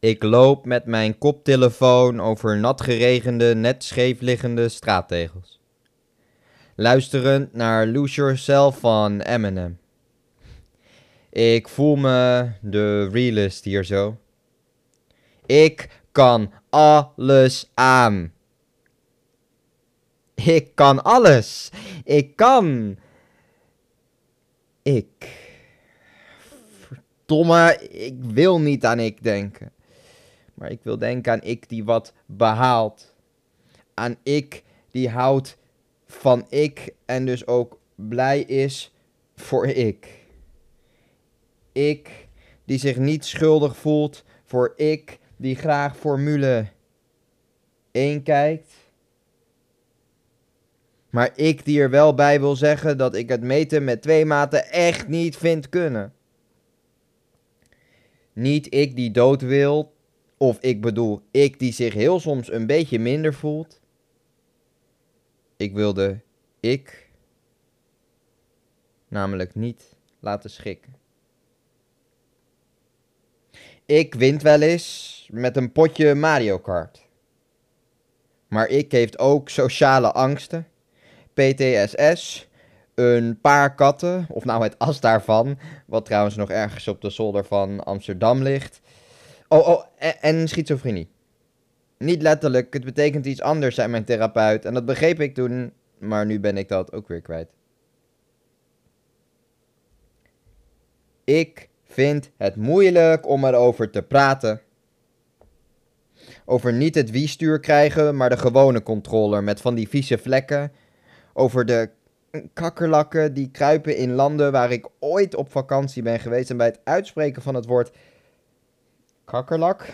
Ik loop met mijn koptelefoon over nat geregende, net scheef liggende straattegels. Luisterend naar Lose Yourself van Eminem. Ik voel me de realist hier zo. Ik kan alles aan. Ik kan alles. Ik kan. Ik. Verdomme, ik wil niet aan ik denken. Maar ik wil denken aan ik die wat behaalt. Aan ik die houdt van ik en dus ook blij is voor ik. Ik die zich niet schuldig voelt voor ik die graag Formule 1 kijkt. Maar ik die er wel bij wil zeggen dat ik het meten met twee maten echt niet vind kunnen. Niet ik die dood wil, of ik bedoel ik die zich heel soms een beetje minder voelt. Ik wilde ik namelijk niet laten schikken. Ik wint wel eens met een potje Mario Kart. Maar ik heeft ook sociale angsten, PTSS, een paar katten, of nou het as daarvan, wat trouwens nog ergens op de zolder van Amsterdam ligt. Oh, oh, en, en schizofrenie. Niet letterlijk, het betekent iets anders, zei mijn therapeut. En dat begreep ik toen, maar nu ben ik dat ook weer kwijt. Ik vind het moeilijk om erover te praten. Over niet het wie-stuur krijgen, maar de gewone controller met van die vieze vlekken. Over de kakkerlakken die kruipen in landen waar ik ooit op vakantie ben geweest. En bij het uitspreken van het woord kakkerlak,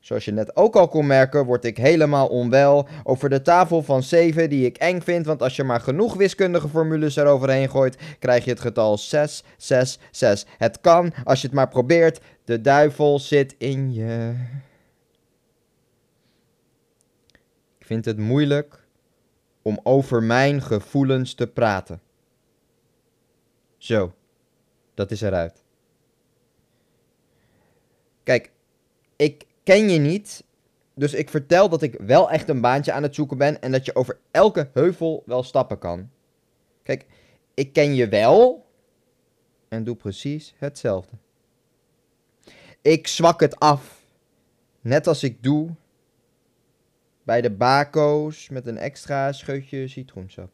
zoals je net ook al kon merken, word ik helemaal onwel over de tafel van 7 die ik eng vind. Want als je maar genoeg wiskundige formules eroverheen gooit, krijg je het getal 6, 6, 6. Het kan, als je het maar probeert. De duivel zit in je. Ik vind het moeilijk om over mijn gevoelens te praten. Zo, dat is eruit. Kijk, ik ken je niet, dus ik vertel dat ik wel echt een baantje aan het zoeken ben en dat je over elke heuvel wel stappen kan. Kijk, ik ken je wel en doe precies hetzelfde. Ik zwak het af, net als ik doe bij de bako's met een extra scheutje citroensap.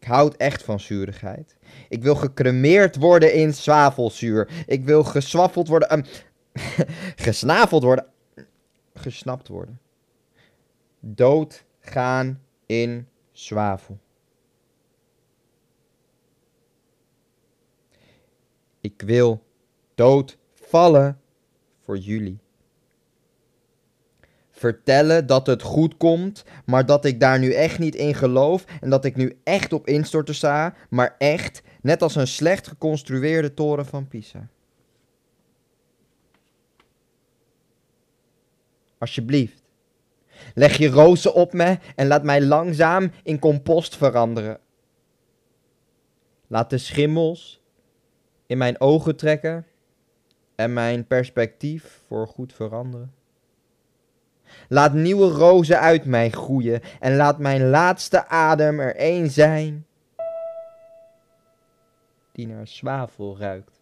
Ik houd echt van zuurigheid. Ik wil gecremeerd worden in zwavelzuur. Ik wil geswaffeld worden. Um, worden. Gesnapt worden. Doodgaan in zwavel. Ik wil doodvallen voor jullie. Vertellen dat het goed komt, maar dat ik daar nu echt niet in geloof en dat ik nu echt op instorten sta, maar echt, net als een slecht geconstrueerde toren van Pisa. Alsjeblieft, leg je rozen op me en laat mij langzaam in compost veranderen. Laat de schimmels in mijn ogen trekken en mijn perspectief voor goed veranderen. Laat nieuwe rozen uit mij groeien en laat mijn laatste adem er één zijn die naar zwavel ruikt.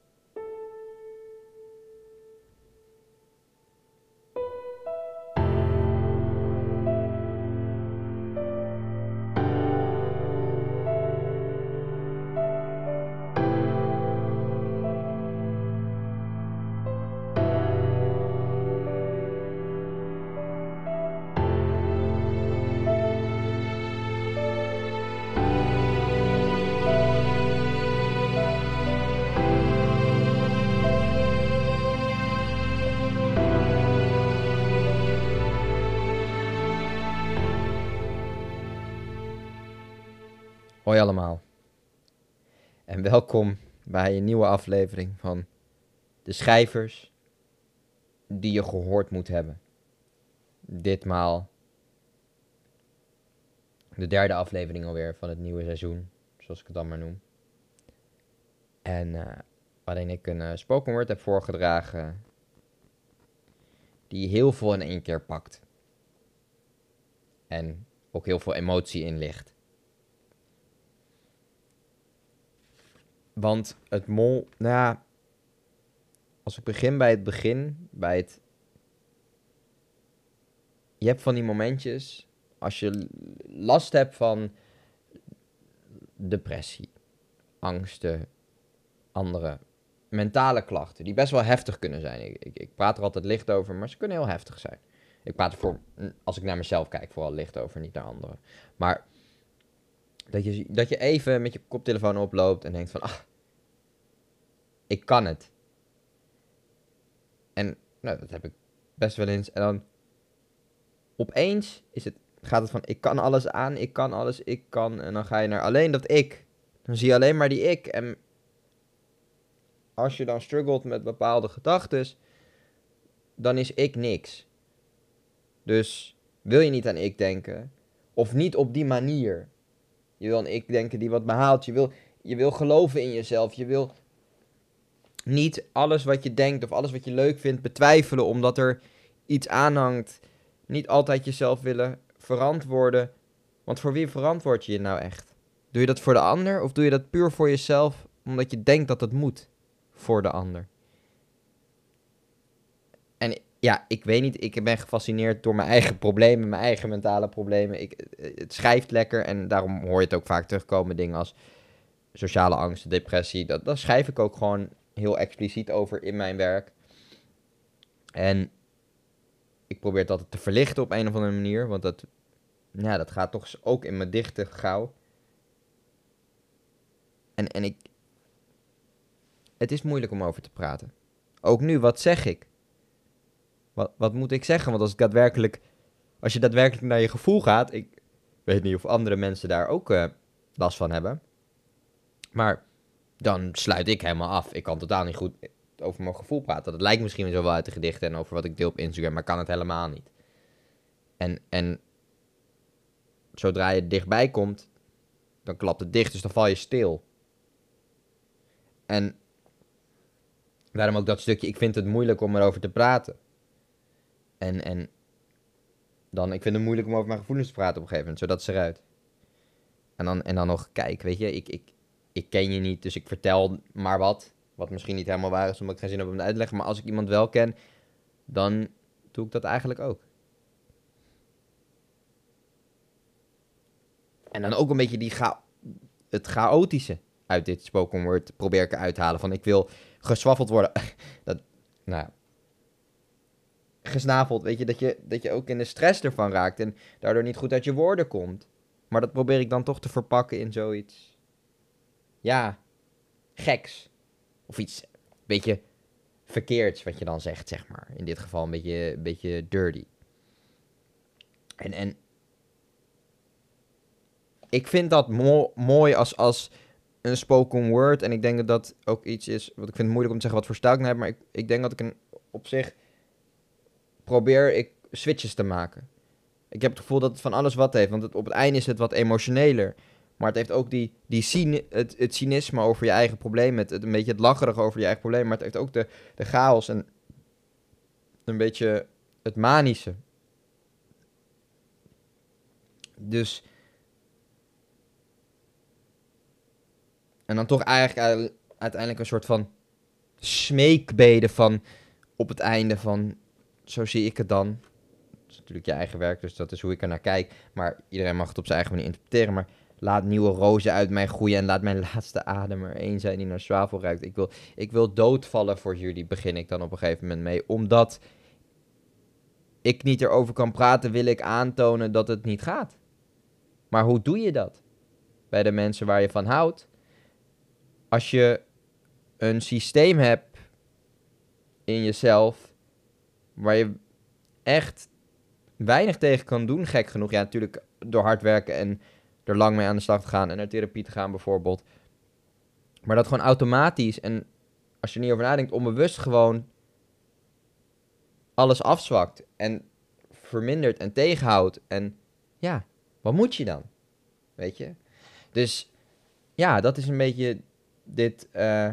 Hoi allemaal. En welkom bij een nieuwe aflevering van De Schrijvers die je gehoord moet hebben. Ditmaal de derde aflevering alweer van het nieuwe seizoen, zoals ik het dan maar noem. En eh, waarin ik een uh, spoken word heb voorgedragen die heel veel in één keer pakt. En ook heel veel emotie in ligt. Want het mol, nou ja, als ik begin bij het begin, bij het. Je hebt van die momentjes, als je last hebt van depressie, angsten, andere mentale klachten, die best wel heftig kunnen zijn. Ik, ik, praat er altijd licht over, maar ze kunnen heel heftig zijn. Ik praat er voor, als ik naar mezelf kijk, vooral licht over, niet naar anderen. Maar dat je, dat je even met je koptelefoon oploopt en denkt van, ah, ik kan het. En nou, dat heb ik best wel eens. En dan opeens is het, gaat het van, ik kan alles aan, ik kan alles, ik kan. En dan ga je naar alleen dat ik. Dan zie je alleen maar die ik. En als je dan struggelt met bepaalde gedachten, dan is ik niks. Dus wil je niet aan ik denken, of niet op die manier. Je wil aan ik denken die wat behaalt. Je wil, je wil geloven in jezelf. Je wil niet alles wat je denkt of alles wat je leuk vindt betwijfelen omdat er iets aanhangt. Niet altijd jezelf willen verantwoorden. Want voor wie verantwoord je je nou echt? Doe je dat voor de ander of doe je dat puur voor jezelf omdat je denkt dat het moet voor de ander? En ja, ik weet niet, ik ben gefascineerd door mijn eigen problemen, mijn eigen mentale problemen. Ik, het schrijft lekker en daarom hoor je het ook vaak terugkomen, dingen als sociale angst, depressie. Dat, dat schrijf ik ook gewoon heel expliciet over in mijn werk. En ik probeer het te verlichten op een of andere manier, want dat, ja, dat gaat toch ook in mijn dichte gauw. En, en ik. Het is moeilijk om over te praten. Ook nu, wat zeg ik? Wat, wat moet ik zeggen? Want als ik daadwerkelijk. Als je daadwerkelijk naar je gevoel gaat. Ik weet niet of andere mensen daar ook uh, last van hebben. Maar dan sluit ik helemaal af. Ik kan totaal niet goed over mijn gevoel praten. Dat lijkt misschien zo wel uit de gedichten en over wat ik deel op Instagram, maar kan het helemaal niet. En, en zodra je dichtbij komt, dan klapt het dicht, dus dan val je stil. En daarom ook dat stukje, ik vind het moeilijk om erover te praten. En, en dan, ik vind het moeilijk om over mijn gevoelens te praten op een gegeven moment, zodat ze eruit. En dan, en dan nog, kijk, weet je, ik, ik, ik ken je niet, dus ik vertel maar wat. Wat misschien niet helemaal waar is, omdat ik geen zin heb om het uit te leggen. Maar als ik iemand wel ken, dan doe ik dat eigenlijk ook. En dan ook een beetje die het chaotische uit dit spoken word probeer ik eruit te halen. Van ik wil geswaffeld worden. dat, nou ja. Gesnaveld, weet je dat, je, dat je ook in de stress ervan raakt en daardoor niet goed uit je woorden komt. Maar dat probeer ik dan toch te verpakken in zoiets ja, geks. Of iets een beetje verkeerds wat je dan zegt, zeg maar. In dit geval een beetje, een beetje dirty. En, en ik vind dat mooi als, als een spoken word. En ik denk dat dat ook iets is, wat ik vind moeilijk om te zeggen wat voor stijl ik heb. Maar ik, ik denk dat ik een, op zich probeer ik switches te maken. Ik heb het gevoel dat het van alles wat heeft. Want het, op het einde is het wat emotioneler. Maar het heeft ook die, die het, het cynisme over je eigen probleem. Het, het, een beetje het lacherige over je eigen probleem. Maar het heeft ook de, de chaos en een beetje het manische. Dus. En dan toch eigenlijk uiteindelijk een soort van smeekbeden van op het einde van. Zo zie ik het dan. Dat is natuurlijk je eigen werk, dus dat is hoe ik er naar kijk. Maar iedereen mag het op zijn eigen manier interpreteren. Maar Laat nieuwe rozen uit mij groeien en laat mijn laatste adem er één zijn die naar zwavel ruikt. Ik wil, ik wil doodvallen voor jullie, begin ik dan op een gegeven moment mee. Omdat ik niet erover kan praten, wil ik aantonen dat het niet gaat. Maar hoe doe je dat? Bij de mensen waar je van houdt. Als je een systeem hebt in jezelf waar je echt weinig tegen kan doen, gek genoeg. Ja, natuurlijk door hard werken en er lang mee aan de slag te gaan en naar therapie te gaan bijvoorbeeld. Maar dat gewoon automatisch en als je niet over nadenkt, onbewust gewoon alles afzwakt en vermindert en tegenhoudt. En ja, wat moet je dan? Weet je? Dus ja, dat is een beetje dit, uh,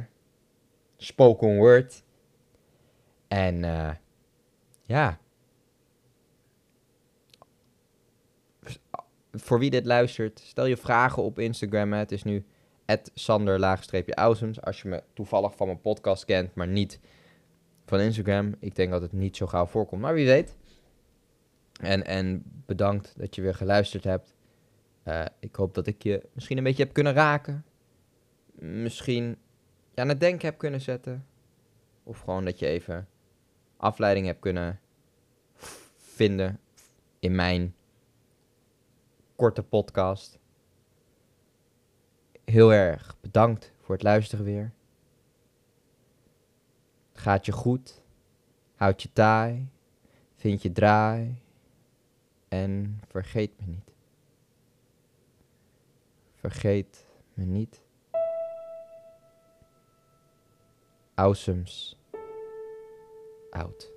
spoken word. En eh, ja. Voor wie dit luistert, stel je vragen op Instagram. hè. Het is nu sander-awesomes. Als je me toevallig van mijn podcast kent, maar niet van Instagram. Ik denk dat het niet zo gauw voorkomt, maar wie weet. En, en bedankt dat je weer geluisterd hebt. Eh, ik hoop dat ik je misschien een beetje heb kunnen raken. Misschien aan het denken heb kunnen zetten. Of gewoon dat je even afleiding hebt kunnen vinden in mijn korte podcast. Heel erg bedankt voor het luisteren weer. Gaat je goed? Houd je taai? Vind je draai? En vergeet me niet. Vergeet me niet. Awesomes. Out.